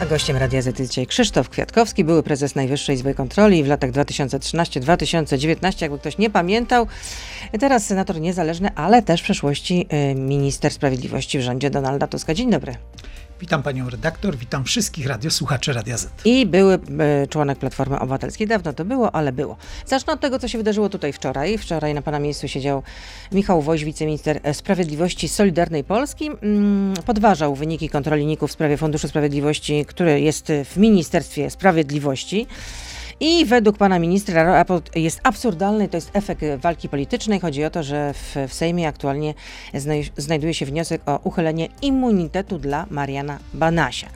A gościem Radia Z dzisiaj Krzysztof Kwiatkowski, były prezes Najwyższej Izby Kontroli w latach 2013-2019, jakby ktoś nie pamiętał. Teraz senator niezależny, ale też w przeszłości y, minister sprawiedliwości w rządzie Donalda Tuska. Dzień dobry. Witam panią redaktor, witam wszystkich radiosłuchaczy Radia Z. I były y, członek Platformy Obywatelskiej. Dawno to było, ale było. Zacznę od tego, co się wydarzyło tutaj wczoraj. Wczoraj na pana miejscu siedział Michał Woś, wiceminister Sprawiedliwości Solidarnej Polski. Mm, podważał wyniki kontroli NIK-u w sprawie Funduszu Sprawiedliwości, który jest w Ministerstwie Sprawiedliwości. I według pana ministra raport jest absurdalny, to jest efekt walki politycznej. Chodzi o to, że w, w Sejmie aktualnie znaj znajduje się wniosek o uchylenie immunitetu dla Mariana Banasia.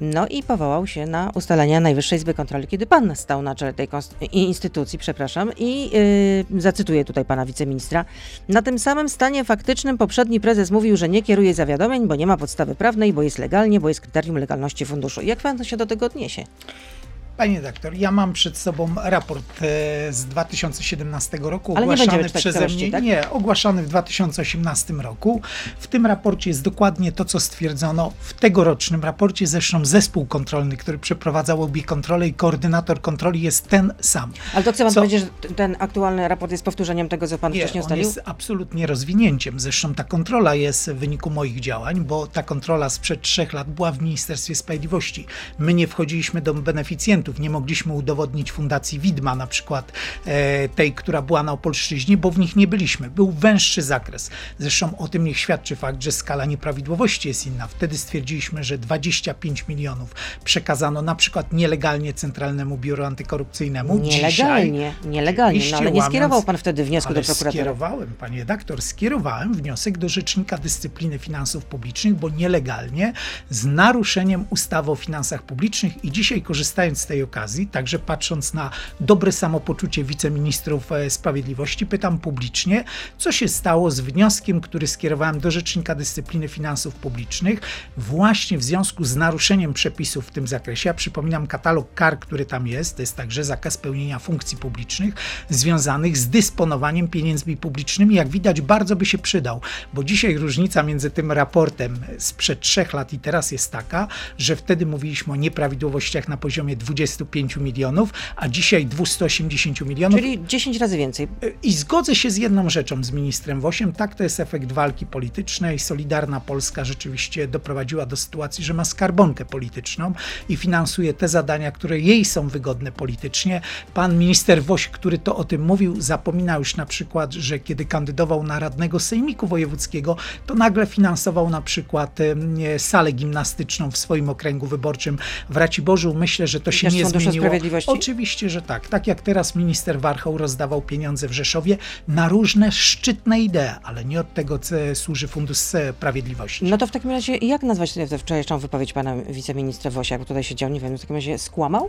No i powołał się na ustalenia Najwyższej Izby Kontroli, kiedy pan stał na czele tej instytucji, przepraszam, i yy, zacytuję tutaj pana wiceministra. Na tym samym stanie faktycznym poprzedni prezes mówił, że nie kieruje zawiadomień, bo nie ma podstawy prawnej, bo jest legalnie, bo jest kryterium legalności funduszu. Jak pan się do tego odniesie? Panie doktor, ja mam przed sobą raport e, z 2017 roku, Ale ogłaszany nie przeze mnie. Tak? Nie, ogłaszany w 2018 roku. W tym raporcie jest dokładnie to, co stwierdzono w tegorocznym raporcie. Zresztą zespół kontrolny, który przeprowadzał obie kontrole i koordynator kontroli jest ten sam. Ale to chcę pan co... powiedzieć, że ten aktualny raport jest powtórzeniem tego, co pan nie, wcześniej ustalił? jest absolutnie rozwinięciem. Zresztą ta kontrola jest w wyniku moich działań, bo ta kontrola sprzed trzech lat była w Ministerstwie Sprawiedliwości. My nie wchodziliśmy do beneficjentów nie mogliśmy udowodnić Fundacji Widma, na przykład e, tej, która była na Opolszczyźnie, bo w nich nie byliśmy. Był węższy zakres. Zresztą o tym niech świadczy fakt, że skala nieprawidłowości jest inna. Wtedy stwierdziliśmy, że 25 milionów przekazano na przykład nielegalnie Centralnemu Biuru Antykorupcyjnemu. Nielegalnie, Dzisiaj, nielegalnie, no, ale nie skierował pan wtedy wniosku do prokuratora. skierowałem, panie redaktor, skierowałem wniosek do Rzecznika Dyscypliny Finansów Publicznych, bo nielegalnie, z naruszeniem ustawy o finansach publicznych i dzisiaj korzystając z tej okazji, także patrząc na dobre samopoczucie wiceministrów e, sprawiedliwości, pytam publicznie, co się stało z wnioskiem, który skierowałem do Rzecznika Dyscypliny Finansów Publicznych właśnie w związku z naruszeniem przepisów w tym zakresie. Ja przypominam katalog kar, który tam jest, to jest także zakaz pełnienia funkcji publicznych związanych z dysponowaniem pieniędzmi publicznymi. Jak widać, bardzo by się przydał, bo dzisiaj różnica między tym raportem sprzed trzech lat i teraz jest taka, że wtedy mówiliśmy o nieprawidłowościach na poziomie 25 milionów, a dzisiaj 280 milionów. Czyli 10 razy więcej. I zgodzę się z jedną rzeczą z ministrem Wosiem. Tak, to jest efekt walki politycznej. Solidarna Polska rzeczywiście doprowadziła do sytuacji, że ma skarbonkę polityczną i finansuje te zadania, które jej są wygodne politycznie. Pan minister Woś, który to o tym mówił, zapomina już na przykład, że kiedy kandydował na radnego Sejmiku Wojewódzkiego, to nagle finansował na przykład salę gimnastyczną w swoim okręgu wyborczym w Raciborzu. Myślę, że to się Też nie Funduszu zmieniło. Sprawiedliwości? Oczywiście, że tak. Tak jak teraz minister Warchoł rozdawał pieniądze w Rzeszowie na różne szczytne idee, ale nie od tego ce- służy Fundusz Sprawiedliwości. No to w takim razie, jak nazwać tę wczorajszą wypowiedź pana wiceministra Wosia, jak tutaj siedział, nie wiem, w takim razie skłamał?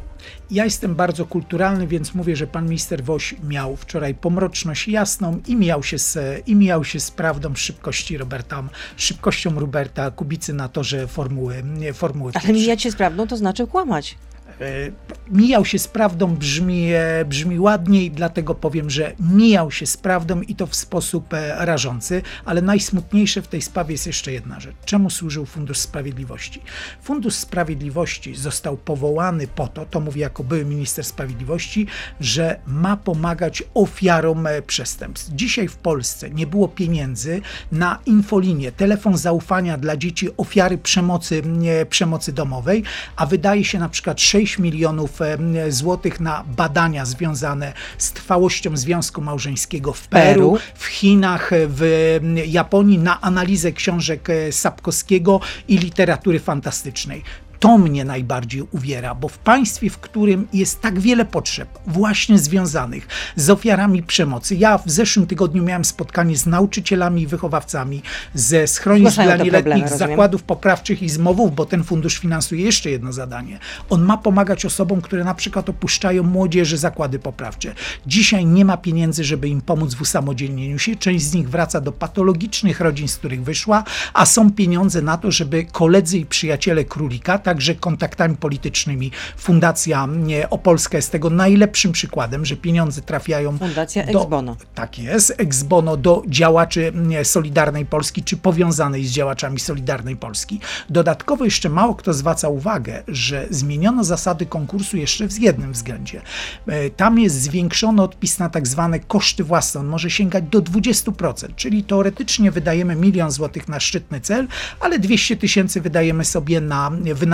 Ja jestem bardzo kulturalny, więc mówię, że pan minister Woś miał wczoraj pomroczność jasną i mijał się z, i mijał się z prawdą szybkości Roberta, szybkością Roberta Kubicy na torze Formuły, nie, Formuły Ale mijać się z prawdą to znaczy kłamać. E, Mijał się z prawdą brzmi, e, brzmi ładniej, dlatego powiem, że mijał się z prawdą i to w sposób e, rażący, ale najsmutniejsze w tej sprawie jest jeszcze jedna rzecz. Czemu służył Fundusz Sprawiedliwości? Fundusz Sprawiedliwości został powołany po to, to mówię jako były minister sprawiedliwości, że ma pomagać ofiarom przestępstw. Dzisiaj w Polsce nie było pieniędzy na infolinię, telefon zaufania dla dzieci ofiary przemocy, przemocy domowej, a wydaje się na przykład 6 milionów e, złotych na badania związane z trwałością związku małżeńskiego w Peru, w Chinach, w Japonii na analizę książek e, Sapkowskiego i literatury fantastycznej. To mnie najbardziej uwiera, bo w państwie, w którym jest tak wiele potrzeb, właśnie związanych z ofiarami przemocy. Ja w zeszłym tygodniu miałem spotkanie z nauczycielami i wychowawcami ze schronisk Zgłaszają dla nieletnich, z zakładów poprawczych i zmowów, bo ten fundusz finansuje jeszcze jedno zadanie. On ma pomagać osobom, które na przykład opuszczają młodzieży zakłady poprawcze. Dzisiaj nie ma pieniędzy, żeby im pomóc w usamodzielnieniu się. Część z nich wraca do patologicznych rodzin, z których wyszła, a są pieniądze na to, żeby koledzy i przyjaciele królika, tak także kontaktami politycznymi. Fundacja Opolska jest tego najlepszym przykładem, że pieniądze trafiają Fundacja do, Exbono. Tak jest, ex bono do działaczy Solidarnej Polski, czy powiązanej z działaczami Solidarnej Polski. Dodatkowo jeszcze mało kto zwraca uwagę, że zmieniono zasady konkursu jeszcze w jednym względzie. E, Tam jest zwiększony odpis na tak zwane koszty własne. On może sięgać do 20%, czyli teoretycznie wydajemy milion złotych na szczytny cel, ale 200 tysięcy wydajemy sobie na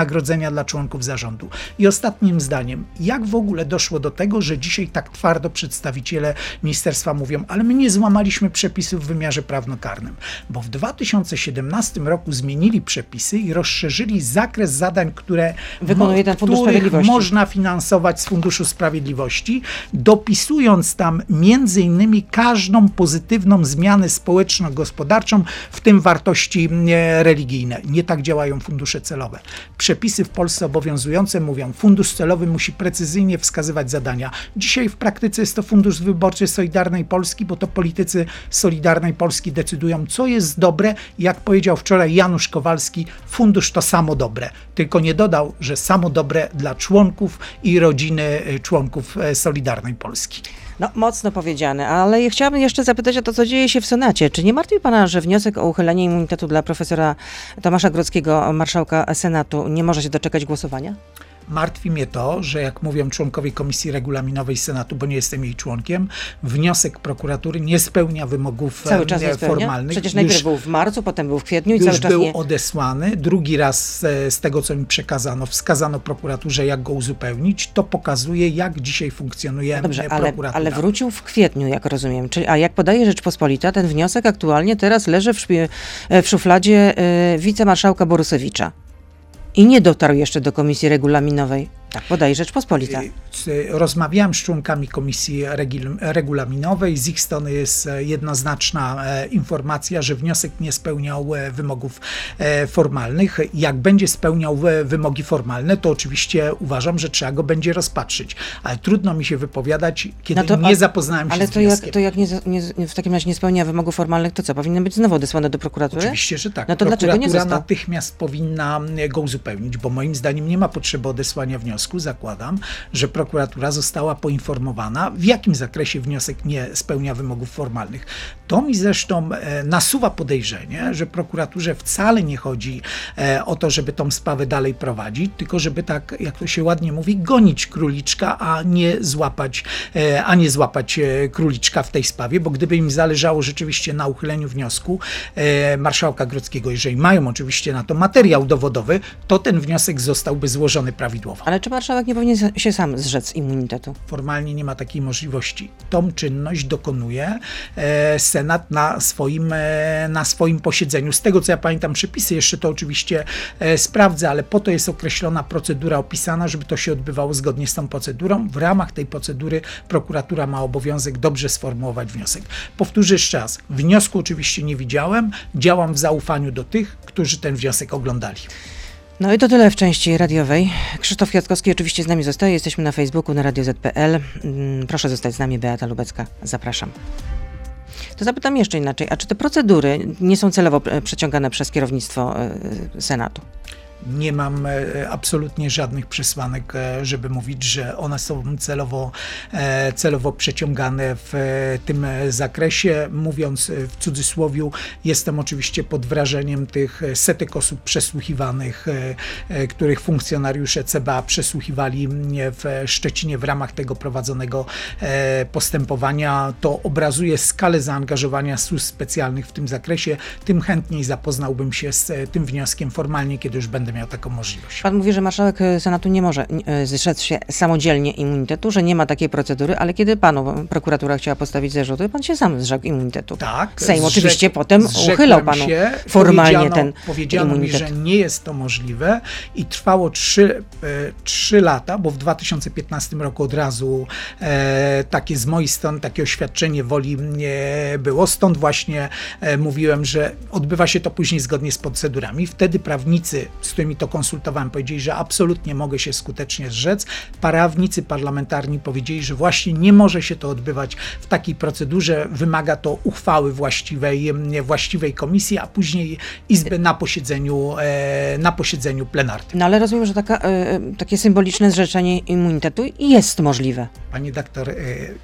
wynagrodzenia dla członków zarządu. I ostatnim zdaniem, jak w ogóle doszło do tego, że dzisiaj tak twardo przedstawiciele ministerstwa mówią, ale my nie złamaliśmy przepisów w wymiarze prawnokarnym, bo w 2017 roku zmienili przepisy i rozszerzyli zakres zadań, które Wykonuje ten Fundusz Sprawiedliwości. można finansować z Funduszu Sprawiedliwości, dopisując tam między innymi każdą pozytywną zmianę społeczno-gospodarczą, w tym wartości e, religijne. Nie tak działają fundusze celowe. Przepisy w Polsce obowiązujące mówią, fundusz celowy musi precyzyjnie wskazywać zadania. Dzisiaj w praktyce jest to Fundusz Wyborczy Solidarnej Polski, bo to politycy Solidarnej Polski decydują, co jest dobre. Jak powiedział wczoraj Janusz Kowalski, fundusz to samo dobre. Tylko nie dodał, że samo dobre dla członków i rodziny e, członków e, Solidarnej Polski. No, mocno powiedziane, ale ja chciałabym jeszcze zapytać o to, co dzieje się w Senacie. Czy nie martwi pana, że wniosek o uchylenie immunitetu dla profesora Tomasza Grodzkiego, marszałka Senatu, nie może się doczekać głosowania? Martwi mnie to, że jak mówią członkowie Komisji Regulaminowej Senatu, bo nie jestem jej członkiem, wniosek prokuratury nie spełnia wymogów Cały czas e, nie spełnia? formalnych. Przecież najpierw Już- był w marcu, potem był w kwietniu i już cały czas był nie... odesłany. Drugi raz e, z tego, co mi przekazano, wskazano prokuraturze, jak go uzupełnić. To pokazuje, jak dzisiaj funkcjonuje Dobrze, e, ale, ale wrócił w kwietniu, jak rozumiem. Czyli, a jak podaje Rzeczpospolita, ten wniosek aktualnie teraz leży w, e, w szufladzie e, wicemarszałka Borusewicza. I nie dotarł jeszcze do komisji regulaminowej. Tak podaje Rzeczpospolita. Y, Rozmawiałem z członkami Komisji Regulaminowej. Z ich strony jest e, jednoznaczna e, informacja, że wniosek nie spełniał e, wymogów formalnych. Jak będzie spełniał wymogi formalne, to oczywiście uważam, że trzeba go będzie rozpatrzyć. Ale trudno mi się wypowiadać, kiedy No to- nie zapoznałem się Ale z to jak, to jak nie, nie, w takim razie nie spełnia wymogów formalnych, to co? Powinien być znowu odesłany do prokuratury? Oczywiście, że tak. No to dlaczego nie został? natychmiast powinna go uzupełnić, bo moim zdaniem nie ma potrzeby odesłania wniosku. Zakładam, że prokuratura została poinformowana, w jakim zakresie wniosek nie spełnia wymogów formalnych. To mi zresztą e, nasuwa podejrzenie, że prokuraturze wcale nie chodzi e, o to, żeby tą sprawę dalej prowadzić, tylko żeby tak, jak to się ładnie mówi, gonić króliczka, a nie złapać, e, a nie złapać króliczka w tej sprawie, bo gdyby im zależało rzeczywiście na uchyleniu wniosku marszałka Grodzkiego, jeżeli mają oczywiście na to materiał dowodowy, to ten wniosek zostałby złożony prawidłowo. Czy marszałek nie powinien się sam zrzec immunitetu? Formalnie nie ma takiej możliwości. Tą czynność dokonuje e, Senat na swoim, e, na swoim posiedzeniu. Z tego co ja pamiętam przepisy, jeszcze to oczywiście e, sprawdzę, ale po to jest określona procedura opisana, żeby to się odbywało zgodnie z tą procedurą. W ramach tej procedury prokuratura ma obowiązek dobrze sformułować wniosek. Powtórzę jeszcze raz. Wniosku oczywiście nie widziałem. Działam w zaufaniu do tych, którzy ten wniosek oglądali. No i to tyle w części radiowej. Krzysztof Kwiatkowski oczywiście z nami zostaje. Jesteśmy na Facebooku, na Radio ZPL. Mm, Proszę zostać z nami, Beata Lubecka. Zapraszam. To zapytam jeszcze inaczej. A czy te procedury nie są celowo e, przeciągane przez kierownictwo e, Senatu? Nie mam e, absolutnie żadnych przesłanek, e, żeby mówić, że one są celowo, e, celowo przeciągane w tym zakresie. Mówiąc w cudzysłowiu, jestem oczywiście pod wrażeniem tych setek osób przesłuchiwanych, których funkcjonariusze CBA przesłuchiwali w Szczecinie w ramach tego prowadzonego postępowania. To obrazuje skalę zaangażowania służb specjalnych w tym zakresie. Tym chętniej zapoznałbym się z tym wnioskiem formalnie, kiedy już będę miał taką możliwość. Pan mówi, że marszałek e, Senatu nie może e, zrzec się samodzielnie immunitetu, że nie ma takiej procedury, ale kiedy panu prokuratura chciała postawić zarzuty, pan się sam zrzekł immunitetu. Tak. Sejm zrzek- oczywiście potem uchylał panu się, formalnie ten Powiedziano immunitet. mi, że nie jest to możliwe i trwało trzy, e, trzy lata, bo w 2015 roku od razu e, takie z mojej strony, takie oświadczenie woli nie było. Stąd właśnie e, mówiłem, że odbywa się to później zgodnie z procedurami. Wtedy prawnicy, z którymi to konsultowałem, powiedzieli, że absolutnie mogę się skutecznie zrzec. Prawnicy parlamentarni powiedzieli, że właśnie nie może się to odbywać w takiej procedurze, wymaga to uchwały właściwej, właściwej komisji, a później Izby na posiedzeniu, e, na posiedzeniu plenarnym. No ale rozumiem, że taka, e, takie symboliczne zrzeczenie immunitetu jest możliwe. Pani doktor e,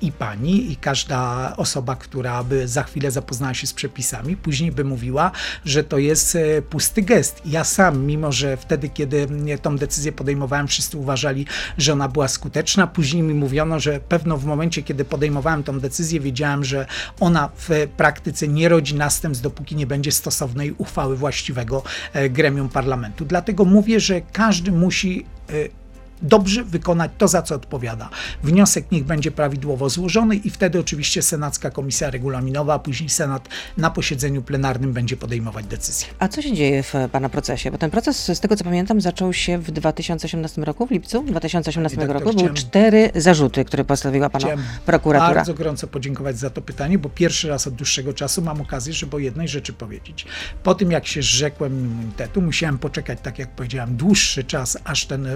i pani, i każda osoba, która by za chwilę zapoznała się z przepisami, później by mówiła, że to jest pusty gest. Ja sam, mimo że wtedy, kiedy tą decyzję podejmowałem, wszyscy uważali, że ona była skuteczna, później mi mówiono, że pewno w momencie, kiedy podejmowałem tą decyzję, wiedziałem, że ona w praktyce nie rodzi następstw, dopóki nie będzie stosownej uchwały właściwego e, gremium parlamentu. Dlatego mówię, że każdy musi e, dobrze wykonać to, za co odpowiada. Wniosek niech będzie prawidłowo złożony i wtedy oczywiście Senacka Komisja Regulaminowa, a później Senat na posiedzeniu plenarnym będzie podejmować decyzję. A co się dzieje w Pana procesie? Bo ten proces, z tego co pamiętam, zaczął się w 2018 roku, w lipcu 2018 doktor, roku. Były cztery zarzuty, które postawiła Pana prokuratura. bardzo gorąco podziękować za to pytanie, bo pierwszy raz od dłuższego czasu mam okazję, żeby o jednej rzeczy powiedzieć. Po tym, jak się zrzekłem immunitetu, musiałem poczekać, tak jak powiedziałem, dłuższy czas, aż ten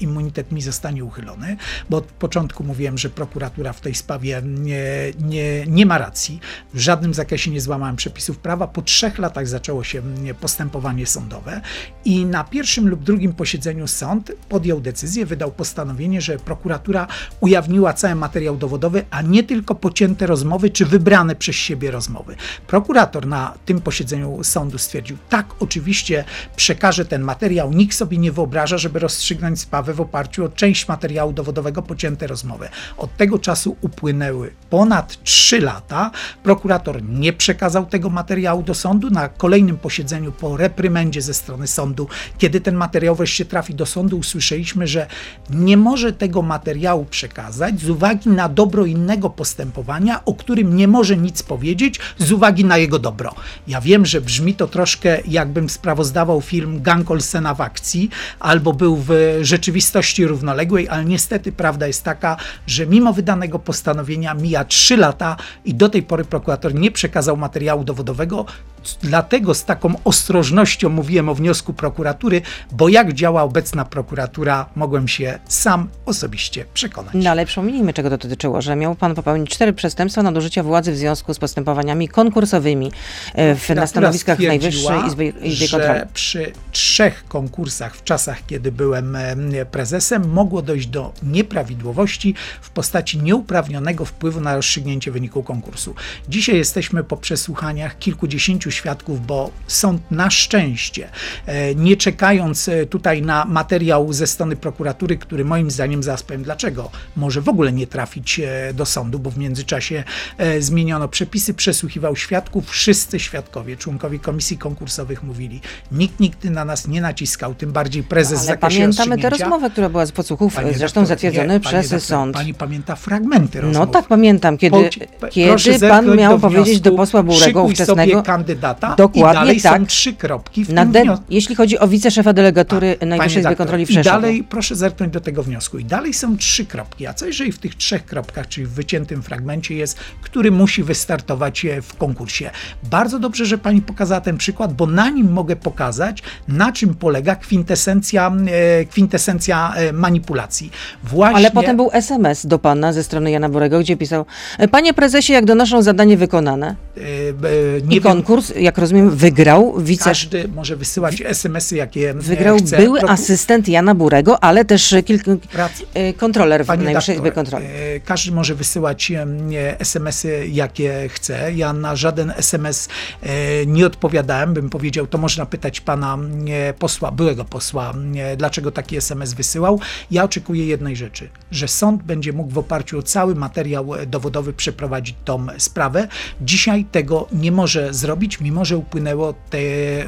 immunitet mi zostanie uchylony, bo od początku mówiłem, że prokuratura w tej sprawie nie, nie, nie ma racji. W żadnym zakresie nie złamałem przepisów prawa. Po trzech latach zaczęło się postępowanie sądowe i na pierwszym lub drugim posiedzeniu sąd podjął decyzję, wydał postanowienie, że prokuratura ujawniła cały materiał dowodowy, a nie tylko pocięte rozmowy czy wybrane przez siebie rozmowy. Prokurator na tym posiedzeniu sądu stwierdził, tak, oczywiście przekaże ten materiał, nikt sobie nie wyobraża, żeby rozstrzygnąć sprawę w oparciu o część materiału dowodowego pocięte rozmowy. Od tego czasu upłynęły ponad 3 lata. Prokurator nie przekazał tego materiału do sądu. Na kolejnym posiedzeniu po reprymendzie ze strony sądu, kiedy ten materiał wreszcie trafi do sądu, usłyszeliśmy, że nie może tego materiału przekazać z uwagi na dobro innego postępowania, o którym nie może nic powiedzieć z uwagi na jego dobro. Ja wiem, że brzmi to troszkę jakbym sprawozdawał film Gang Olsena w akcji albo był w rzeczywistości rzeczywistości równoległej, ale niestety prawda jest taka, że mimo wydanego postanowienia mija 3 lata i do tej pory prokurator nie przekazał materiału dowodowego. Dlatego z taką ostrożnością mówiłem o wniosku prokuratury, bo jak działa obecna prokuratura, mogłem się sam osobiście przekonać. No ale przypomnijmy, czego to dotyczyło, że miał pan popełnić cztery przestępstwa nadużycia władzy w związku z postępowaniami konkursowymi e, w, na stanowiskach Najwyższej Izby, Izby Kontroli. przy trzech konkursach w czasach, kiedy byłem prezesem, mogło dojść do nieprawidłowości w postaci nieuprawnionego wpływu na rozstrzygnięcie wyniku konkursu. Dzisiaj jesteśmy po przesłuchaniach kilkudziesięciu świadków, bo sąd na szczęście, e, nie czekając e, tutaj na materiał ze strony prokuratury, który moim zdaniem zaraz powiem dlaczego, może w ogóle nie trafić e, do sądu, bo w międzyczasie zmieniono przepisy, przesłuchiwał świadków, wszyscy świadkowie, członkowie komisji konkursowych mówili, nikt nigdy na nas nie naciskał, tym bardziej prezes no, ale pamiętamy rozmowy rozmowę, która była z podsłuchów, pani zresztą doktor, zatwierdzony przez doktor, sąd. Pani pamięta fragmenty rozmów. No tak, pamiętam, kiedy, kiedy pan miał do powiedzieć do posła Burego ówczesnego. sobie kandydata dokładnie, i dalej tak, są trzy kropki w tym wniosku. Jeśli chodzi o wiceszefa delegatury tak, Najwyższej Izby Kontroli w Rzeszowie. I dalej, proszę zerknąć do tego wniosku, i dalej są trzy kropki. A co jeżeli w tych trzech kropkach, czyli w wyciętym fragmencie jest, który musi wystartować e, w konkursie? Bardzo dobrze, że pani pokazała ten przykład, bo na nim mogę pokazać, na czym polega kwintesencja, e, kwintesencja e, manipulacji. Właśnie... Ale potem był SMS do pana ze strony Jana Borego, gdzie pisał: Panie prezesie, jak donoszą zadanie wykonane. Yy, nie I konkurs, wiem, jak rozumiem, wygrał wice. Każdy może wysyłać SMS-y, jakie Wygrał chce. były Proku... asystent Jana Burego, ale też kilku Prac... kontroler w Najwyższej Izbie Kontroli. Każdy może wysyłać SMS-y, jakie chce. Ja na żaden SMS nie odpowiadałem, bym powiedział, to można pytać pana posła, byłego posła, dlaczego taki SMS wysyłał. Ja oczekuję jednej rzeczy, że sąd będzie mógł w oparciu o cały materiał dowodowy przeprowadzić tą sprawę. Dzisiaj tego nie może zrobić, mimo że upłynęło te,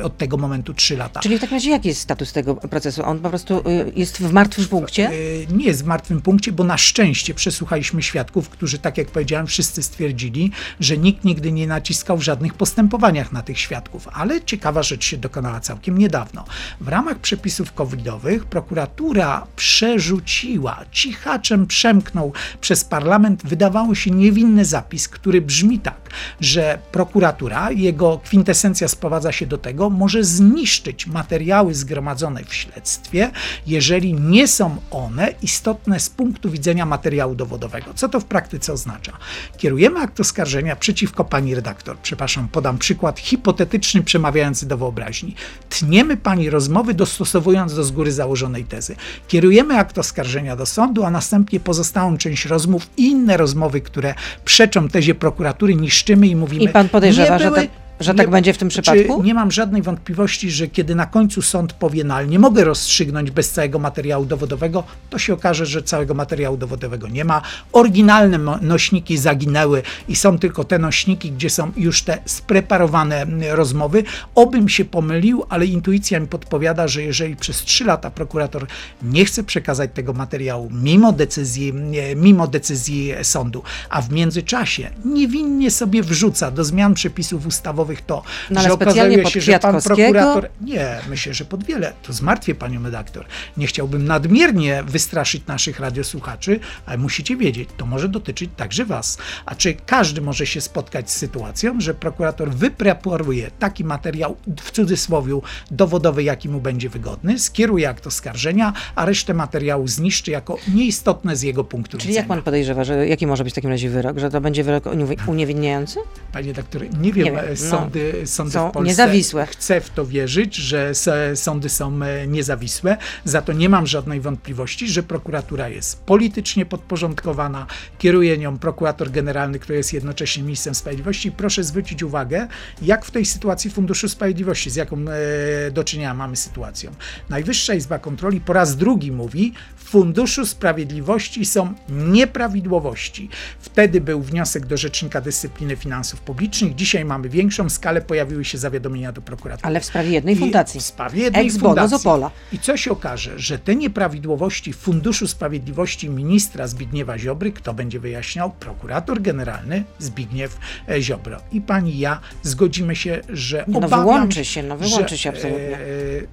od tego momentu 3 lata. Czyli w takim razie jaki jest status tego procesu? On po prostu y, jest w martwym punkcie? Y, nie jest w martwym punkcie, bo na szczęście przesłuchaliśmy świadków, którzy, tak jak powiedziałem, wszyscy stwierdzili, że nikt nigdy nie naciskał w żadnych postępowaniach na tych świadków. Ale ciekawa rzecz się dokonała całkiem niedawno. W ramach przepisów covidowych prokuratura przerzuciła, cichaczem przemknął przez parlament, wydawało się niewinny zapis, który brzmi tak, że prokuratura, jego kwintesencja sprowadza się do tego, może zniszczyć materiały zgromadzone w śledztwie, jeżeli nie są one istotne z punktu widzenia materiału dowodowego. Co to w praktyce oznacza? Kierujemy akt oskarżenia przeciwko pani redaktor. Przepraszam, podam przykład hipotetyczny przemawiający do wyobraźni. Tniemy pani rozmowy dostosowując do z góry założonej tezy. Kierujemy akt oskarżenia do sądu, a następnie pozostałą część rozmów i inne rozmowy, które przeczą tezie prokuratury, niszczymy i mówimy. I pan podejrzewa, nie że były, tak- że tak będzie w tym przypadku? Nie mam żadnej wątpliwości, że kiedy na końcu sąd powie, no ale nie mogę rozstrzygnąć bez całego materiału dowodowego, to się okaże, że całego materiału dowodowego nie ma. Oryginalne nośniki zaginęły i są tylko te nośniki, gdzie są już te spreparowane rozmowy. Obym się pomylił, ale intuicja mi podpowiada, że jeżeli przez trzy lata prokurator nie chce przekazać tego materiału mimo decyzji, nie, mimo decyzji sądu, a w międzyczasie niewinnie sobie wrzuca do zmian przepisów ustawowych to, No, że okazuje się, że pan prokurator... Nie, myślę, że pod wiele. To zmartwię panią redaktor. Nie chciałbym nadmiernie wystraszyć naszych radiosłuchaczy, ale musicie wiedzieć, to może dotyczyć także was. A czy każdy może się spotkać z sytuacją, że prokurator wypreparuje taki materiał, w cudzysłowie, dowodowy, jaki mu będzie wygodny, skieruje akt oskarżenia, a resztę materiału zniszczy jako nieistotne z jego punktu Czyli widzenia. jak pan podejrzewa, że jaki może być w takim razie wyrok? Że to będzie wyrok uniewi- uniewinniający? Panie doktorze, nie wiem, Nie wiem, e, no, sądy, sądy są w Polsce. niezawisłe. Chcę w to wierzyć, że sądy są e, niezawisłe. Za to nie mam żadnej wątpliwości, że prokuratura jest politycznie podporządkowana. Kieruje nią prokurator generalny, który jest jednocześnie ministrem sprawiedliwości. Proszę zwrócić uwagę, jak w tej sytuacji Funduszu Sprawiedliwości, z jaką e, do czynienia mamy sytuacją. Najwyższa Izba Kontroli po raz drugi mówi, w Funduszu Sprawiedliwości są nieprawidłowości. Wtedy był wniosek do Rzecznika Dyscypliny Finansów Publicznych. Dzisiaj mamy większą skalę, pojawiły się zawiadomienia do prokuratury. Ale w sprawie jednej I fundacji. W sprawie jednej Ex fundacji. z Opola. I co się okaże, że te nieprawidłowości w Funduszu Sprawiedliwości ministra Zbigniewa Ziobry, kto będzie wyjaśniał? Prokurator generalny Zbigniew e, Ziobro. I pani i ja zgodzimy się, że No obawiam wyłączy się, no wyłączy że, się absolutnie. E,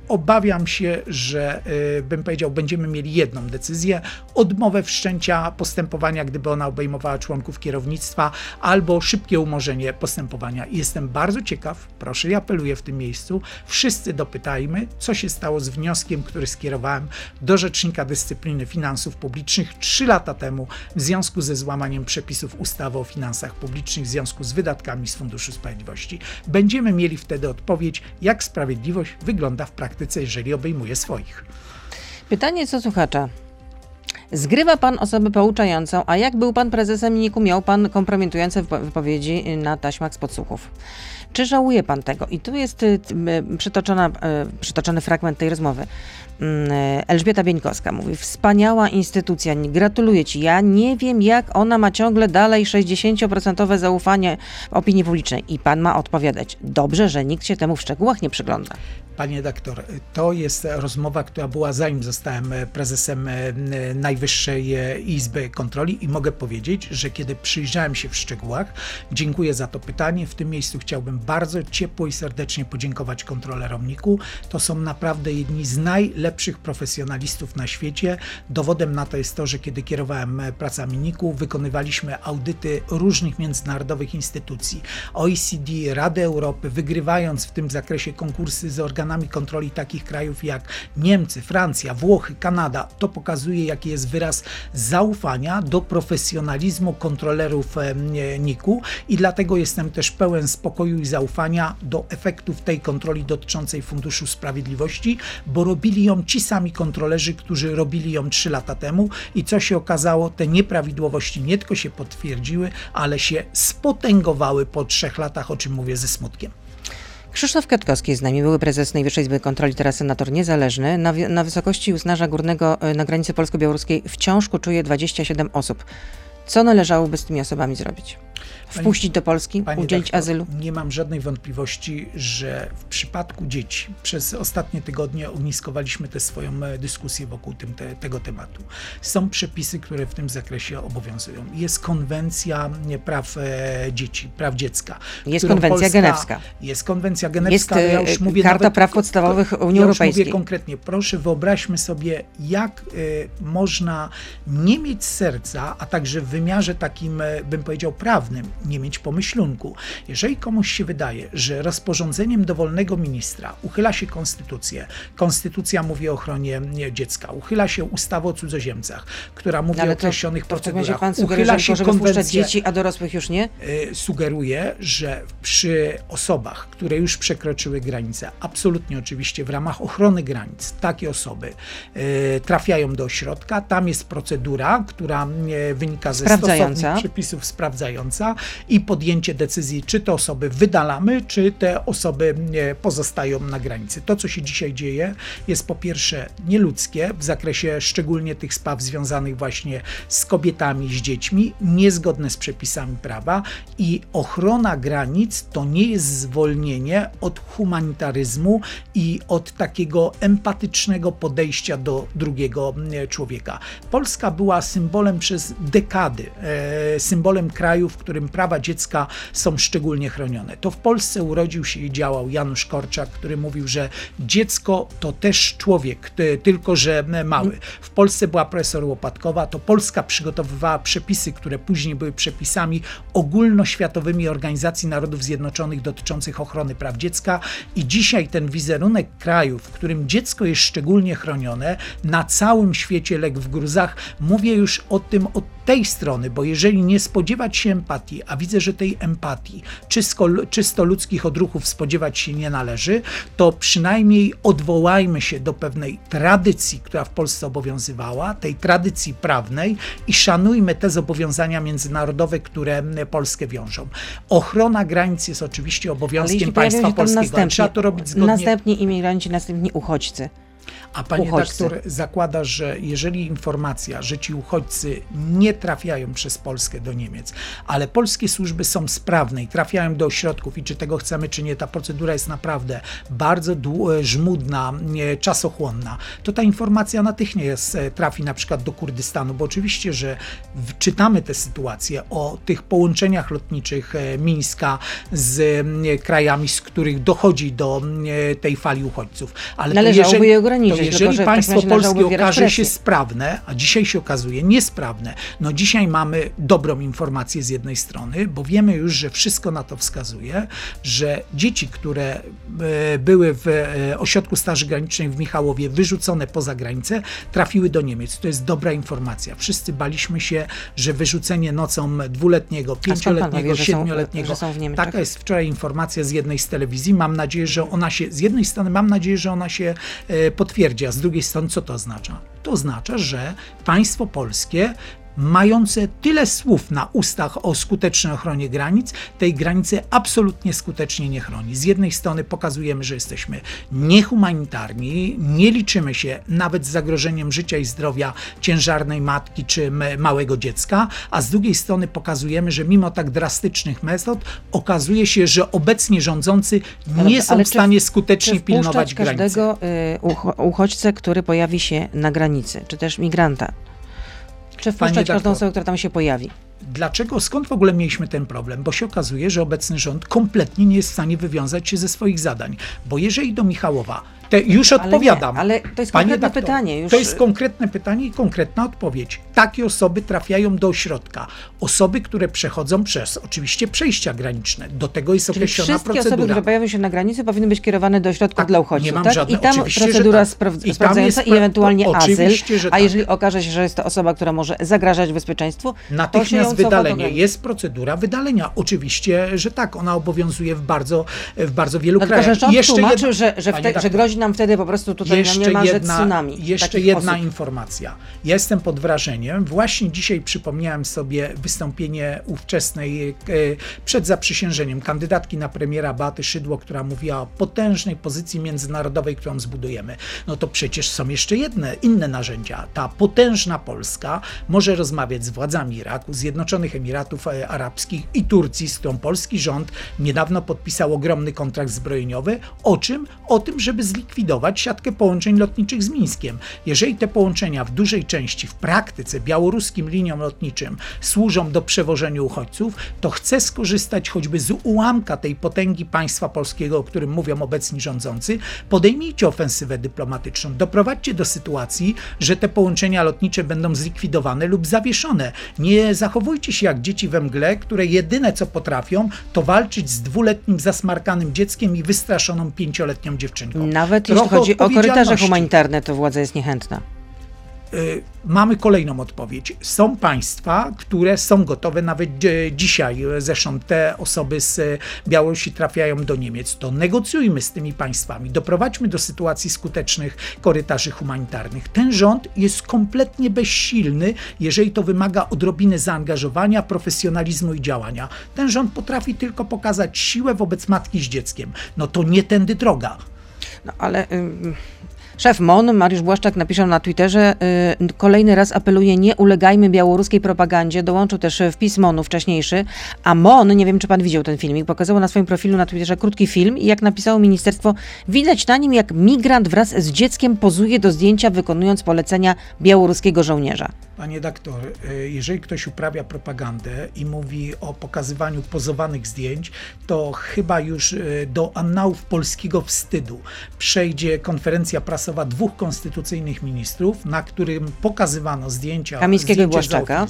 obawiam się, że e, bym powiedział, będziemy mieli jedną decyzję, odmowę wszczęcia postępowania, gdyby ona obejmowała członków kierownictwa, albo szybkie umorzenie postępowania. Jestem bardzo ciekaw, proszę i apeluję w tym miejscu, wszyscy dopytajmy, co się stało z wnioskiem, który skierowałem do Rzecznika Dyscypliny Finansów Publicznych trzy lata temu w związku ze złamaniem przepisów ustawy o finansach publicznych w związku z wydatkami z Funduszu Sprawiedliwości. Będziemy mieli wtedy odpowiedź, jak sprawiedliwość wygląda w praktyce, jeżeli obejmuje swoich. Pytanie co słuchacza. Zgrywa pan osobę pouczającą, a jak był pan prezesem NIK-u, miał pan kompromitujące wypo- wypowiedzi na taśmach z podsłuchów. Czy żałuje pan tego? I tu jest y, przytoczona, y, przytoczony fragment tej rozmowy. Mm, y, Elżbieta Bieńkowska mówi, wspaniała instytucja, gratuluję ci. Ja nie wiem, jak ona ma ciągle dalej 60% zaufanie opinii publicznej. I pan ma odpowiadać, dobrze, że nikt się temu w szczegółach nie przygląda. Panie doktor, to jest rozmowa, która była zanim zostałem prezesem Najwyższej Izby Kontroli i mogę powiedzieć, że kiedy przyjrzałem się w szczegółach, dziękuję za to pytanie. W tym miejscu chciałbym bardzo ciepło i serdecznie podziękować kontrolerom NIK-u. To są naprawdę jedni z najlepszych profesjonalistów na świecie. Dowodem na to jest to, że kiedy kierowałem e, pracami NIK-u, wykonywaliśmy audyty różnych międzynarodowych instytucji, OECD, Rady Europy, wygrywając w tym zakresie konkursy z organami kontroli takich krajów jak Niemcy, Francja, Włochy, Kanada. To pokazuje, jaki jest wyraz zaufania do profesjonalizmu kontrolerów e, NIK-u i dlatego jestem też pełen spokoju i zaufania do efektów tej kontroli dotyczącej Funduszu Sprawiedliwości, bo robili ją ci sami kontrolerzy, którzy robili ją trzy lata temu i co się okazało, te nieprawidłowości nie tylko się potwierdziły, ale się spotęgowały po trzech latach, o czym mówię ze smutkiem. Krzysztof Kwiatkowski jest z nami, były prezes Najwyższej Izby Kontroli, teraz senator niezależny. Na, na wysokości uznarza górnego y, na granicy polsko-białoruskiej wciąż kuczuje 27 osób. Co należałoby z tymi osobami zrobić? Wpuścić do Polski, Panie udzielić doktor, azylu? Nie mam żadnej wątpliwości, że w przypadku dzieci przez ostatnie tygodnie ogniskowaliśmy tę swoją e, dyskusję wokół tym, te, tego tematu. Są przepisy, które w tym zakresie obowiązują. Jest konwencja praw e, dzieci, praw dziecka. Jest konwencja genewska. Jest konwencja Jest genewska, ale ja już e, mówię Karta nawet, Praw Podstawowych Unii ja już Europejskiej. mówię konkretnie. Proszę wyobraźmy sobie, jak y, można nie mieć serca, a także w wymiarze takim, bym powiedział, prawnym, nie mieć pomyślunku. Jeżeli komuś się wydaje, że rozporządzeniem dowolnego ministra uchyla się konstytucję, konstytucja mówi o ochronie dziecka, uchyla się ustawa o cudzoziemcach, która mówi No, Ale o to- określonych to razie procedurach, pan sugeruje, uchyla się tylko, dzieci, a dorosłych już nie? y, sugeruje, że przy osobach, które już przekroczyły granice, absolutnie oczywiście w ramach ochrony granic, takie osoby y, trafiają do ośrodka. Tam jest procedura, która y, wynika ze stosownych przepisów sprawdzająca i podjęcie decyzji, czy te osoby wydalamy, czy te osoby y, pozostają na granicy. To, co się dzisiaj dzieje, jest po pierwsze nieludzkie w zakresie szczególnie tych spraw związanych właśnie z kobietami, z dziećmi, niezgodne z przepisami prawa i ochrona granic to nie jest zwolnienie od humanitaryzmu i od takiego empatycznego podejścia do drugiego e, człowieka. Polska była symbolem przez dekady, e, symbolem kraju, w którym prawa dziecka są szczególnie chronione. To w Polsce urodził się i działał Janusz Korczak, który mówił, że dziecko to też człowiek, ty- tylko że mały. W Polsce była profesor Łopatkowa, to Polska przygotowywała przepisy, które później były przepisami ogólnoświatowymi Organizacji Narodów Zjednoczonych dotyczących ochrony praw dziecka i dzisiaj ten wizerunek kraju, w którym dziecko jest szczególnie chronione, na całym świecie lek w gruzach, mówię już o tym od tej strony, bo jeżeli nie spodziewać się empatii, a widzę, że tej empatii czysto, czysto ludzkich odruchów spodziewać się nie należy, to przynajmniej odwołajmy się do pewnej tradycji, która w Polsce obowiązywała, tej tradycji prawnej i szanujmy te zobowiązania międzynarodowe, które Polskę wiążą. Ochrona granic jest oczywiście obowiązkiem państwa polskiego, trzeba to robić zgodnie. następni imigranci, następni uchodźcy. A pani uchodźcy. doktor zakłada, że jeżeli informacja, że ci uchodźcy nie trafiają przez Polskę do Niemiec, ale polskie służby są sprawne i trafiają do ośrodków i czy tego chcemy, czy nie, ta procedura jest naprawdę bardzo dłu- żmudna, czasochłonna, to ta informacja natychmiast e, trafi na przykład do Kurdystanu, bo oczywiście, że czytamy te sytuacje o tych połączeniach lotniczych e, Mińska z e, krajami, z których dochodzi do e, tej fali uchodźców. Ale Należałoby jeżeli- je ograniczyć, tylko jeżeli takim państwo polskie okaże się presję. sprawne, a dzisiaj się okazuje niesprawne, no dzisiaj mamy dobrą informację z jednej strony, bo wiemy już, że wszystko na to wskazuje, że dzieci, które e, były w e, ośrodku Straży Granicznej w Michałowie wyrzucone poza granicę, trafiły do Niemiec. To jest dobra informacja. Wszyscy baliśmy się, że wyrzucenie nocą dwuletniego, pięcioletniego, są- siedmioletniego. są Niemczech? Taka jest wczoraj informacja z jednej z telewizji. Mam nadzieję, że ona się, z jednej strony mam nadzieję, że ona się e, potwierdzi, a z drugiej strony co to oznacza? To oznacza, że państwo polskie mające tyle słów na ustach o skutecznej ochronie granic, tej granicy absolutnie skutecznie nie chroni. Z jednej strony pokazujemy, że jesteśmy niehumanitarni, nie liczymy się nawet z zagrożeniem życia i zdrowia ciężarnej matki czy małego dziecka, a z drugiej strony pokazujemy, że mimo tak drastycznych metod okazuje się, że obecnie rządzący nie są w stanie skutecznie pilnować granicy. każdego y, ucho- uchodźcę, który pojawi się na granicy, czy też migranta? Czy wpuszczać każdą osobę, która tam się pojawi? Dlaczego, skąd w ogóle mieliśmy ten problem? Bo się okazuje, że obecny rząd kompletnie nie jest w stanie wywiązać się ze swoich zadań. Bo jeżeli do Michałowa, już Ale odpowiadam. nie, ale to jest Panie konkretne doktor, pytanie, już- To jest konkretne pytanie i konkretna odpowiedź. Takie osoby trafiają do ośrodka. Osoby, które przechodzą przez oczywiście przejścia graniczne. Do tego jest Czyli określona wszystkie procedura. osoby, które pojawią się na granicy, powinny być kierowane do ośrodków Tak, dla uchodźców, nie mam tak? żadne- I tam procedura tak. spra- I sprawdzająca i ewentualnie to- azyl. A tak. jeżeli okaże się, że jest to osoba, która może zagrażać bezpieczeństwu, to się Natychmiast do wydalenie. Jest procedura wydalenia. Oczywiście, że tak, ona obowiązuje w bardzo, w bardzo wielu No krajach. Jeszcze tłumaczył, jedna- że, że, Panie wte, że grozi nam wtedy po prostu tutaj no, niemalże tsunami. Jeszcze jedna osób. informacja. Ja jestem pod wrażeniem. Właśnie dzisiaj przypomniałem sobie wystąpienie ówczesnej, e, przed zaprzysiężeniem, kandydatki na premiera Beaty Szydło, która mówiła o potężnej pozycji międzynarodowej, którą zbudujemy. No to przecież są jeszcze jedne, inne narzędzia. Ta potężna Polska może rozmawiać z władzami Iraku, Zjednoczonych Emiratów e, Arabskich i Turcji, z którą polski rząd niedawno podpisał ogromny kontrakt zbrojeniowy. O czym? O tym, żeby zlikwidować zlikwidować siatkę połączeń lotniczych z Mińskiem. Jeżeli te połączenia w dużej części w praktyce białoruskim liniom lotniczym służą do przewożenia uchodźców, to chce skorzystać choćby z ułamka tej potęgi państwa polskiego, o którym mówią obecni rządzący. Podejmijcie ofensywę dyplomatyczną, doprowadźcie do sytuacji, że te połączenia lotnicze będą zlikwidowane lub zawieszone. Nie zachowujcie się jak dzieci we mgle, które jedyne co potrafią, to walczyć z dwuletnim zasmarkanym dzieckiem i wystraszoną pięcioletnią dziewczynką. Nawet jeśli Trochę chodzi o korytarze humanitarne, to władza jest niechętna. Y, Mamy kolejną odpowiedź. Są państwa, które są gotowe nawet e, dzisiaj, zresztą te osoby z Białorusi trafiają do Niemiec, to negocjujmy z tymi państwami, doprowadźmy do sytuacji skutecznych korytarzy humanitarnych. Ten rząd jest kompletnie bezsilny, jeżeli to wymaga odrobiny zaangażowania, profesjonalizmu i działania. Ten rząd potrafi tylko pokazać siłę wobec matki z dzieckiem. No to nie tędy droga. No ale szef MON, Mariusz Błaszczak, napisał na Twitterze, y, kolejny raz apeluje, nie ulegajmy białoruskiej propagandzie. Dołączył też wpis MONu wcześniejszy. A MON, nie wiem czy pan widział ten filmik, pokazało na swoim profilu na Twitterze krótki film i jak napisało ministerstwo, widać na nim jak migrant wraz z dzieckiem pozuje do zdjęcia, wykonując polecenia białoruskiego żołnierza. Panie doktor, y, jeżeli ktoś uprawia propagandę i mówi o pokazywaniu pozowanych zdjęć, to chyba już y, do annałów polskiego wstydu przejdzie konferencja prasowa dwóch konstytucyjnych ministrów, na którym pokazywano zdjęcia Kamińskiego i Błaszczaka.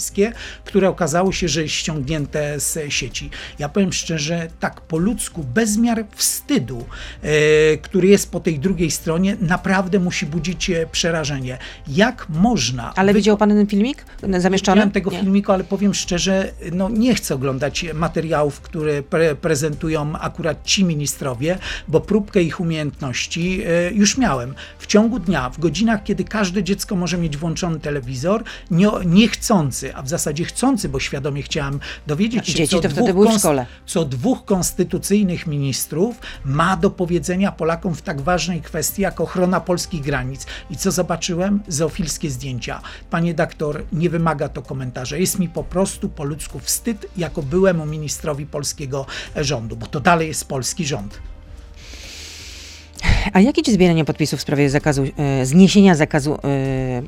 Które okazało się, że ściągnięte z sieci. Ja powiem szczerze, tak po ludzku, bezmiar wstydu, e, który jest po tej drugiej stronie, naprawdę musi budzić e, przerażenie. Jak można... Ale wyko- widział pan ten filmik zamieszczony? Widziałem tego Nie. filmiku, ale powiem szczerze, no nie chcę oglądać materiałów, które pre prezentują akurat ci ministrowie, bo próbkę ich umiejętności e, już miałem. W ciągu dnia, w godzinach, kiedy każde dziecko może mieć włączony telewizor, nie, niechcący, a w zasadzie chcący, bo świadomie chciałem dowiedzieć się, Dzieci co, to dwóch były w szkole. co dwóch konstytucyjnych ministrów ma do powiedzenia Polakom w tak ważnej kwestii jak ochrona polskich granic. I co zobaczyłem? Zoofilskie zdjęcia. Panie doktor, nie wymaga to komentarza. Jest mi po prostu po ludzku wstyd jako byłemu ministrowi polskiego rządu, bo to dalej jest polski rząd. A jak idzie zbieranie podpisów w sprawie zakazu, e, zniesienia zakazu e,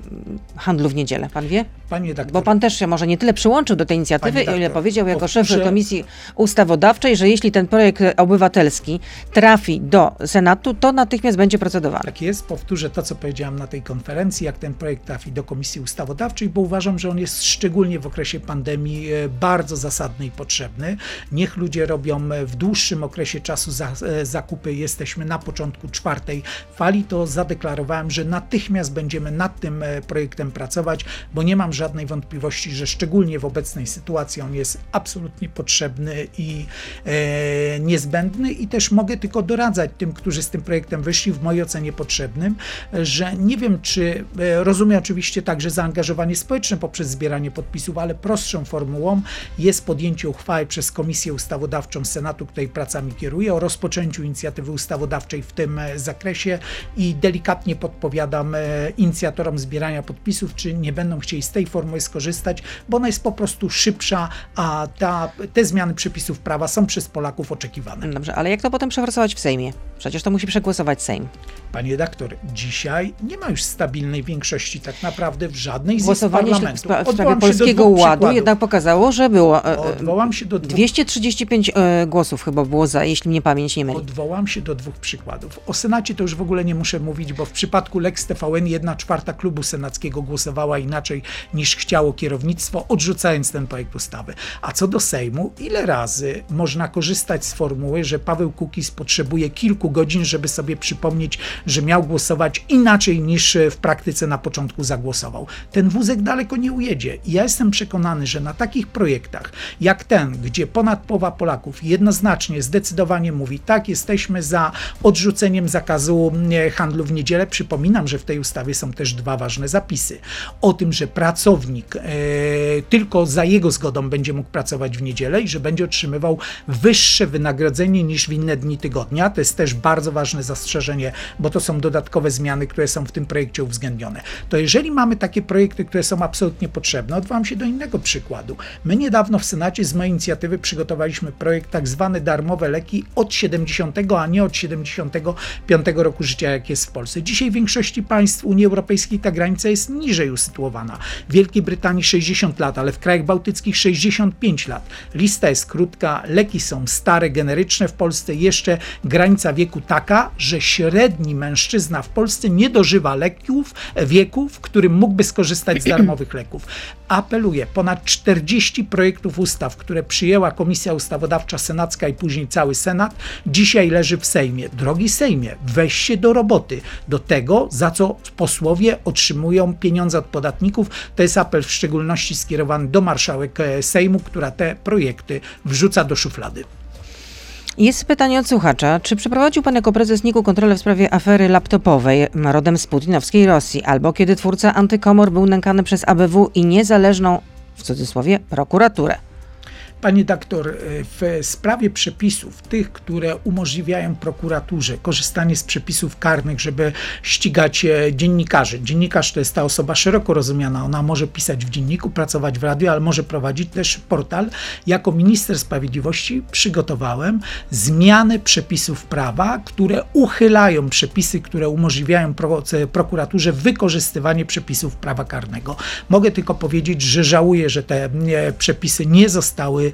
handlu w niedzielę? Pan wie? Panie doktor, Bo pan też się może nie tyle przyłączył do tej inicjatywy, o ile powiedział jako szef powtórzę- Komisji Ustawodawczej, że jeśli ten projekt obywatelski trafi do Senatu, to natychmiast będzie procedowany. Tak jest, powtórzę to, co powiedziałem na tej konferencji, jak ten projekt trafi do Komisji Ustawodawczej, bo uważam, że on jest szczególnie w okresie pandemii e, bardzo zasadny i potrzebny. Niech ludzie robią e, w dłuższym okresie czasu za, e, zakupy. Jesteśmy na początku czwartej fali, to zadeklarowałem, że natychmiast będziemy nad tym e, projektem pracować, bo nie mam żadnej wątpliwości, że szczególnie w obecnej sytuacji on jest absolutnie potrzebny i e, niezbędny. I też mogę tylko doradzać tym, którzy z tym projektem wyszli, w mojej ocenie potrzebnym, że nie wiem, czy e, rozumiem oczywiście także zaangażowanie społeczne poprzez zbieranie podpisów, ale prostszą formułą jest podjęcie uchwały przez Komisję Ustawodawczą Senatu, której pracami kieruję, o rozpoczęciu inicjatywy ustawodawczej w tym e, zakresie i delikatnie podpowiadam e, inicjatorom zbierania podpisów, czy nie będą chcieli z tej formuły skorzystać, bo ona jest po prostu szybsza, a ta, te zmiany przepisów prawa są przez Polaków oczekiwane. Dobrze, ale jak to potem przeforsować w Sejmie? Przecież to musi przegłosować Sejm. Panie redaktor, dzisiaj nie ma już stabilnej większości tak naprawdę w żadnej z Głosowanie w spra- w sprawie Polskiego Ładu przykładów. jednak pokazało, że było e, Odwołam się do dwóch 235 e, głosów chyba było za, jeśli mnie pamięć nie myli. Odwołam się do dwóch przykładów. O Senacie to już w ogóle nie muszę mówić, bo w przypadku Lex TVN jedna czwarta klubu senackiego głosowała inaczej niż chciało kierownictwo, odrzucając ten projekt ustawy. A co do Sejmu, ile razy można korzystać z formuły, że Paweł Kukiz potrzebuje kilku godzin, żeby sobie przypomnieć, że miał głosować inaczej niż w praktyce na początku zagłosował. Ten wózek daleko nie ujedzie. Ja jestem przekonany, że na takich projektach jak ten, gdzie ponad połowa Polaków jednoznacznie, zdecydowanie mówi, tak, jesteśmy za odrzuceniem wprowadzeniem zakazu e, handlu w niedzielę. Przypominam, że w tej ustawie są też dwa ważne zapisy. O tym, że pracownik e, tylko za jego zgodą będzie mógł pracować w niedzielę i że będzie otrzymywał wyższe wynagrodzenie niż w inne dni tygodnia. To jest też bardzo ważne zastrzeżenie, bo to są dodatkowe zmiany, które są w tym projekcie uwzględnione. To jeżeli mamy takie projekty, które są absolutnie potrzebne, odwołam się do innego przykładu. My niedawno w Senacie z mojej inicjatywy przygotowaliśmy projekt tak zwany darmowe leki od 70, a nie od 70 Piątego roku życia, jak jest w Polsce. Dzisiaj w większości państw Unii Europejskiej ta granica jest niżej usytuowana. W Wielkiej Brytanii 60 lat, ale w krajach bałtyckich 65 lat. Lista jest krótka, leki są stare, generyczne. W Polsce jeszcze granica wieku taka, że średni mężczyzna w Polsce nie dożywa leków, wieku, w którym mógłby skorzystać z darmowych leków. Apeluję, ponad 40 projektów ustaw, które przyjęła Komisja Ustawodawcza Senacka i później cały Senat, dzisiaj leży w Sejmie. Drogi Sejmie, weź się do roboty, do tego, za co posłowie otrzymują pieniądze od podatników. To jest apel w szczególności skierowany do marszałek e, Sejmu, która te projekty wrzuca do szuflady. Jest pytanie od słuchacza. Czy przeprowadził pan jako prezes NIK-u kontrolę w sprawie afery laptopowej rodem z putinowskiej Rosji, albo kiedy twórca antykomor był nękany przez ABW i niezależną, w cudzysłowie, prokuraturę? Pani doktor, y, w sprawie przepisów, tych, które umożliwiają prokuraturze korzystanie z przepisów karnych, żeby ścigać e, dziennikarzy. Dziennikarz to jest ta osoba szeroko rozumiana. Ona może pisać w dzienniku, pracować w radiu, ale może prowadzić też portal. Jako minister sprawiedliwości przygotowałem zmiany przepisów prawa, które uchylają przepisy, które umożliwiają prokuraturze wykorzystywanie przepisów prawa karnego. Mogę tylko powiedzieć, że żałuję, że te przepisy nie zostały E,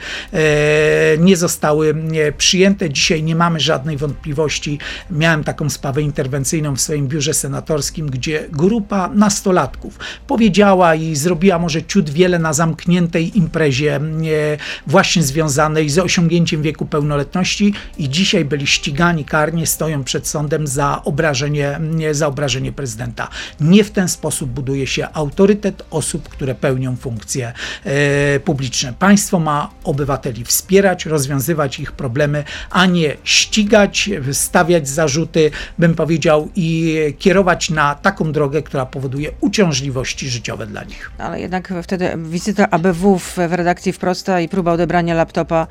nie zostały przyjęte. Dzisiaj nie mamy żadnej wątpliwości. Miałem taką sprawę interwencyjną w swoim biurze senatorskim, gdzie grupa nastolatków powiedziała i zrobiła może ciut wiele na zamkniętej imprezie właśnie związanej z osiągnięciem wieku pełnoletności i dzisiaj byli ścigani karnie, stoją przed sądem za obrażenie, za obrażenie prezydenta. Nie w ten sposób buduje się autorytet osób, które pełnią funkcje e, publiczne. Państwo ma obywateli wspierać, rozwiązywać ich problemy, a nie ścigać, stawiać zarzuty, bym powiedział, i kierować na taką drogę, która powoduje uciążliwości życiowe dla nich. Ale jednak wtedy wizyta ABW w, redakcji wprosta i próba odebrania laptopa,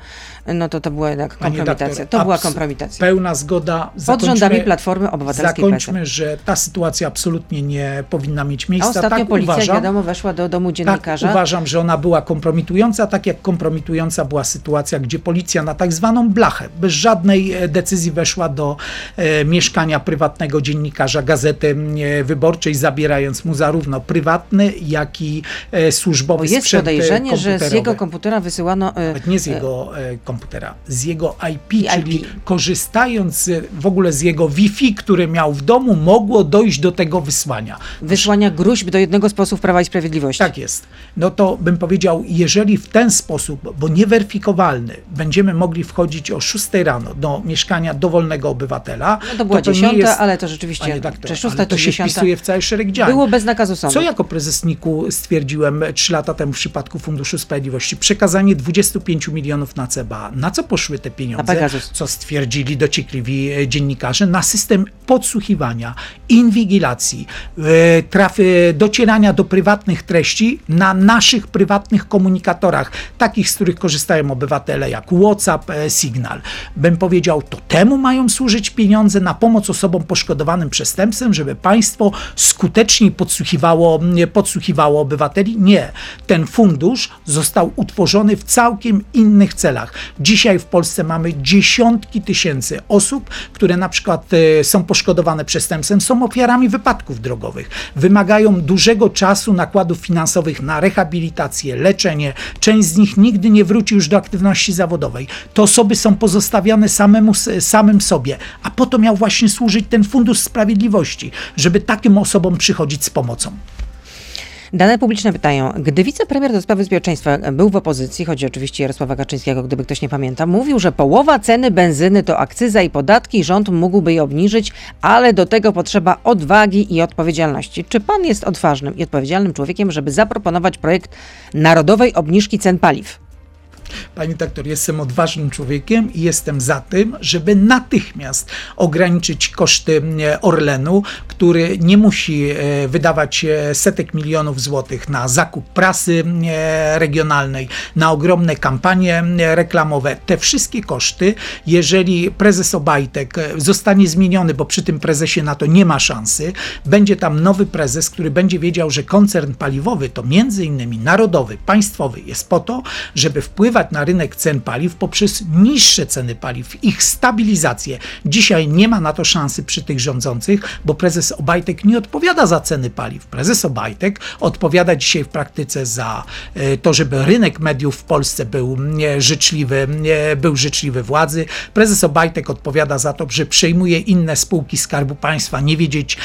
no to to była jednak kompromitacja. Doktor, to była kompromitacja. Pełna zgoda. Pod rządami Platformy Obywatelskiej. Zakończmy, że ta sytuacja absolutnie nie powinna mieć miejsca. A ostatnio tak policja, uważam, wiadomo, weszła do domu dziennikarza. Tak uważam, że ona była kompromitująca, tak jak kompromitująca była sytuacja, gdzie policja na tak zwaną blachę, bez żadnej e, decyzji weszła do e, mieszkania prywatnego dziennikarza Gazety e, Wyborczej, zabierając mu zarówno prywatny, jak i służbowy Bo jest sprzęt podejrzenie, że z jego komputera wysyłano... Nawet nie z jego komputera, z jego IP, czyli IP. korzystając w ogóle z jego Wi-Fi, który miał w domu, mogło dojść do tego wysłania. Wysłania gruźb do jednego z posłów Prawa i Sprawiedliwości. Tak jest. No to bym powiedział, jeżeli w ten sposób, bo nieweryfikowalny, będziemy mogli wchodzić o 6 rano do mieszkania dowolnego obywatela. No to była to 10, jest, ale to rzeczywiście, czy 6 to się 10, wpisuje w cały szereg działań. Było bez nakazu sądu. Co jako prezes NIK-u stwierdziłem 3 lata temu w przypadku Funduszu Sprawiedliwości? Przekazanie 25 milionów na CBA. Na co poszły te pieniądze? Co stwierdzili dociekliwi e, dziennikarze? Na system podsłuchiwania, inwigilacji, e, trafy, docierania do prywatnych treści na naszych prywatnych komunikatorach, takich, z których korzystają obywatele, jak WhatsApp, e, Signal. Bym powiedział, to temu mają służyć pieniądze na pomoc osobom poszkodowanym przestępstwem, żeby państwo skuteczniej podsłuchiwało, podsłuchiwało obywateli? Nie. Ten fundusz został utworzony w całkiem innych celach. Dzisiaj w Polsce mamy dziesiątki tysięcy osób, które na przykład e, są poszkodowane przestępstwem, są ofiarami wypadków drogowych, wymagają dużego czasu, nakładów finansowych na rehabilitację, leczenie. Część z nich nigdy nie wróci już do aktywności zawodowej. Te osoby są pozostawiane samemu, samym sobie, a po to miał właśnie służyć ten Fundusz Sprawiedliwości, żeby takim osobom przychodzić z pomocą. Dane publiczne pytają, gdy wicepremier do spraw bezpieczeństwa był w opozycji, chodzi oczywiście Jarosława Kaczyńskiego, gdyby ktoś nie pamięta, mówił, że połowa ceny benzyny to akcyza i podatki, rząd mógłby je obniżyć, ale do tego potrzeba odwagi i odpowiedzialności. Czy pan jest odważnym i odpowiedzialnym człowiekiem, żeby zaproponować projekt narodowej obniżki cen paliw? Pani doktor, jestem odważnym człowiekiem i jestem za tym, żeby natychmiast ograniczyć koszty e, Orlenu, który nie musi e, wydawać e, setek milionów złotych na zakup prasy regionalnej, na ogromne kampanie reklamowe. Te wszystkie koszty, jeżeli prezes Obajtek zostanie zmieniony, bo przy tym prezesie na to nie ma szansy, będzie tam nowy prezes, który będzie wiedział, że koncern paliwowy to między innymi narodowy, państwowy jest po to, żeby wpływać wpływać na rynek cen paliw poprzez niższe ceny paliw, ich stabilizację. Dzisiaj nie ma na to szansy przy tych rządzących, bo prezes Obajtek nie odpowiada za ceny paliw. Prezes Obajtek odpowiada dzisiaj w praktyce za e, to, żeby rynek mediów w Polsce był e, życzliwy, e, był życzliwy władzy. Prezes Obajtek odpowiada za to, że przejmuje inne spółki Skarbu Państwa, nie wiedzieć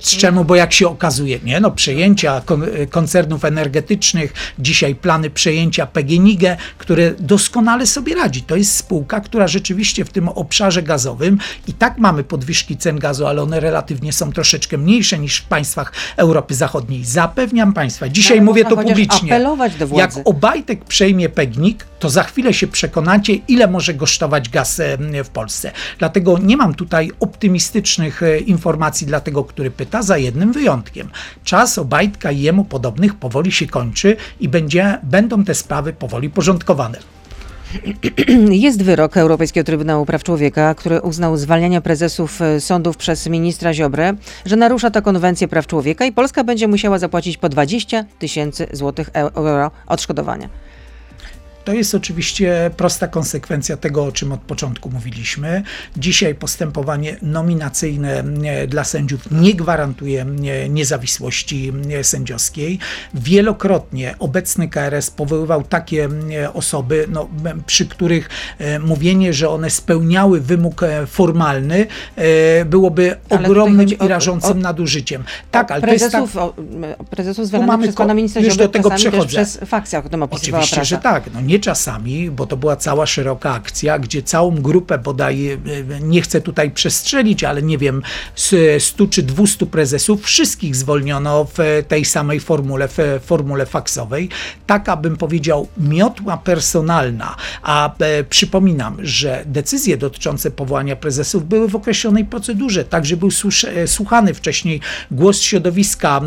z czemu, bo jak się okazuje, nie, no przejęcia koncernów energetycznych, dzisiaj plany przejęcia PGNiG, które doskonale sobie radzi. To jest spółka, która rzeczywiście w tym obszarze gazowym i tak mamy podwyżki cen gazu, ale one relatywnie są troszeczkę mniejsze niż w państwach Europy Zachodniej. Zapewniam Państwa, dzisiaj mówię to publicznie. Jak Obajtek przejmie PGNiG, to za chwilę się przekonacie, ile może kosztować gaz w Polsce. Dlatego nie mam tutaj optymistycznych e, informacji dla tego, który pyta, za jednym wyjątkiem. Czas Obajtka i jemu podobnych powoli się kończy i będzie, będą te sprawy powoli porządkowane. Jest wyrok Europejskiego Trybunału Praw Człowieka, który uznał zwalnianie prezesów e, sądów przez ministra Ziobrę, że narusza to konwencję praw człowieka i Polska będzie musiała zapłacić po 20 tysięcy złotych euro odszkodowania. To jest oczywiście prosta konsekwencja tego, o czym od początku mówiliśmy. Dzisiaj postępowanie nominacyjne e, dla sędziów nie gwarantuje e, niezawisłości e, sędziowskiej. Wielokrotnie obecny KRS powoływał takie osoby, no, przy których mówienie, że one spełniały wymóg formalny, byłoby ale ogromnym i rażącym o, o, nadużyciem. Tak, ale prezesów, to jest tak... prezesów zwalanych przez pana ministra Już do tego przechodzę. przez fakcję, o tym Oczywiście, prasa. że tak. No, nie czasami, bo to była cała szeroka akcja, gdzie całą grupę bodaj, e, nie chcę tutaj przestrzelić, ale nie wiem, 100 czy 200 prezesów, wszystkich zwolniono w tej samej formule, w formule faksowej. Taka bym powiedział miotła personalna, a e, przypominam, że decyzje dotyczące powołania prezesów były w określonej procedurze, także był e, słuchany wcześniej głos środowiska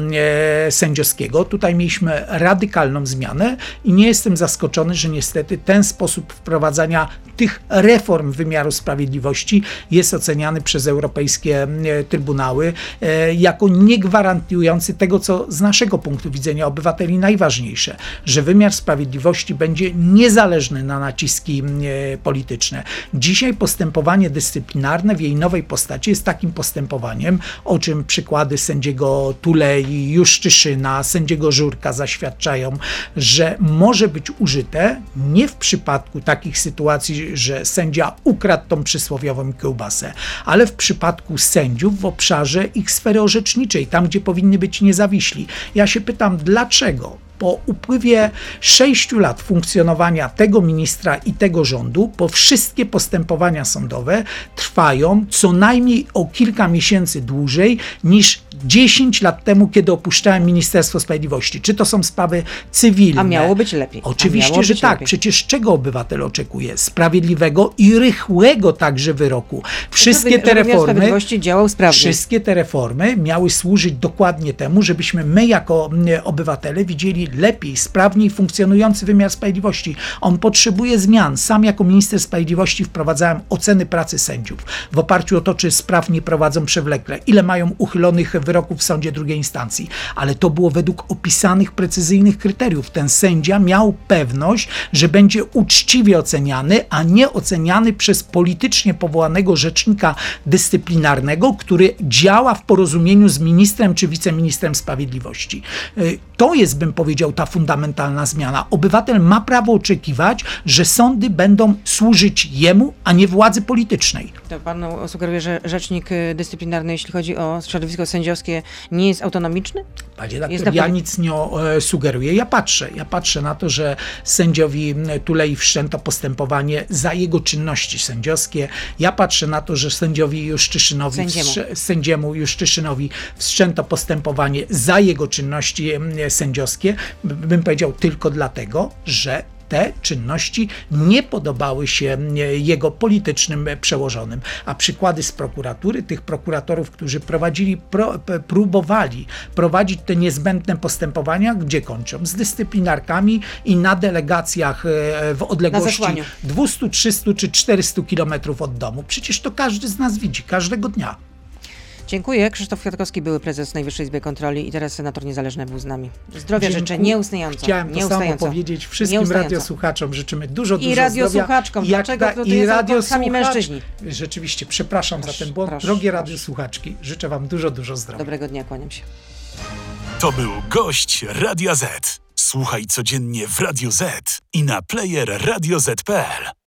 sędziowskiego. Tutaj mieliśmy radykalną zmianę i nie jestem zaskoczony, że nie niestety ten sposób wprowadzania tych reform wymiaru sprawiedliwości jest oceniany przez europejskie e, trybunały e, jako niegwarantujący tego, co z naszego punktu widzenia obywateli najważniejsze, że wymiar sprawiedliwości będzie niezależny na naciski e, polityczne. Dzisiaj postępowanie dyscyplinarne w jej nowej postaci jest takim postępowaniem, o czym przykłady sędziego Tulei, Juszczyszyna, sędziego Żurka zaświadczają, że może być użyte nie w przypadku takich sytuacji, że sędzia ukradł tą przysłowiową kiełbasę, ale w przypadku sędziów w obszarze ich sfery orzeczniczej, tam gdzie powinni być niezawiśli. Ja się pytam, dlaczego? Po upływie sześciu lat funkcjonowania tego ministra i tego rządu, po wszystkie postępowania sądowe trwają co najmniej o kilka miesięcy dłużej niż 10 lat temu, kiedy opuszczałem Ministerstwo Sprawiedliwości. Czy to są sprawy cywilne? A miało być lepiej. Oczywiście, że tak. Lepiej. Przecież czego obywatel oczekuje? Sprawiedliwego i rychłego także wyroku. Wszystkie te reformy, działał sprawnie. wszystkie te reformy miały służyć dokładnie temu, żebyśmy my jako obywatele widzieli lepiej, sprawniej funkcjonujący wymiar sprawiedliwości. On potrzebuje zmian. Sam jako minister sprawiedliwości wprowadzałem oceny pracy sędziów w oparciu o to, czy spraw nie prowadzą przewlekle, ile mają uchylonych wyroków w sądzie drugiej instancji. Ale to było według opisanych precyzyjnych kryteriów. Ten sędzia miał pewność, że będzie uczciwie oceniany, a nie oceniany przez politycznie powołanego rzecznika dyscyplinarnego, który działa w porozumieniu z ministrem czy wiceministrem sprawiedliwości. Y, to jest, bym powiedział, ta fundamentalna zmiana. Obywatel ma prawo oczekiwać, że sądy będą służyć jemu, a nie władzy politycznej. To pan sugeruje, że rzecznik y, dyscyplinarny, jeśli chodzi o środowisko sędziowskie, nie jest autonomiczny? Panie doktor, ja nic nie e, sugeruję. Ja patrzę. Ja patrzę na to, że sędziowi Tulei wszczęto postępowanie za jego czynności sędziowskie. Ja patrzę na to, że sędziowi Juszczyszynowi, sędziemu, sędziemu Juszczyszynowi wszczęto postępowanie za jego czynności sędziowskie, bym powiedział tylko dlatego, że te czynności nie podobały się e, jego politycznym przełożonym. A przykłady z prokuratury, tych prokuratorów, którzy prowadzili, pro, próbowali prowadzić te niezbędne postępowania, gdzie kończą? Z dyscyplinarkami i na delegacjach e, w odległości 200, 300 czy 400 kilometrów od domu. Przecież to każdy z nas widzi, każdego dnia. Dziękuję. Krzysztof Kwiatkowski, były prezes Najwyższej Izby Kontroli i teraz senator niezależny był z nami. Zdrowia Dziękuję. życzę nieustająco. Chciałem to samo powiedzieć wszystkim Nieustająco. radiosłuchaczom. Życzymy dużo, dużo I zdrowia. radiosłuchaczkom. Dlaczego ta- to i jest radiosłuchacz- sami mężczyźni? Rzeczywiście, przepraszam Proszę, za ten błąd. proszę, Drogie radiosłuchaczki, życzę wam dużo, dużo zdrowia. Dobrego dnia, kłaniam się. To był gość Radia Z. Słuchaj codziennie w Radio Z i na player radioz.pl.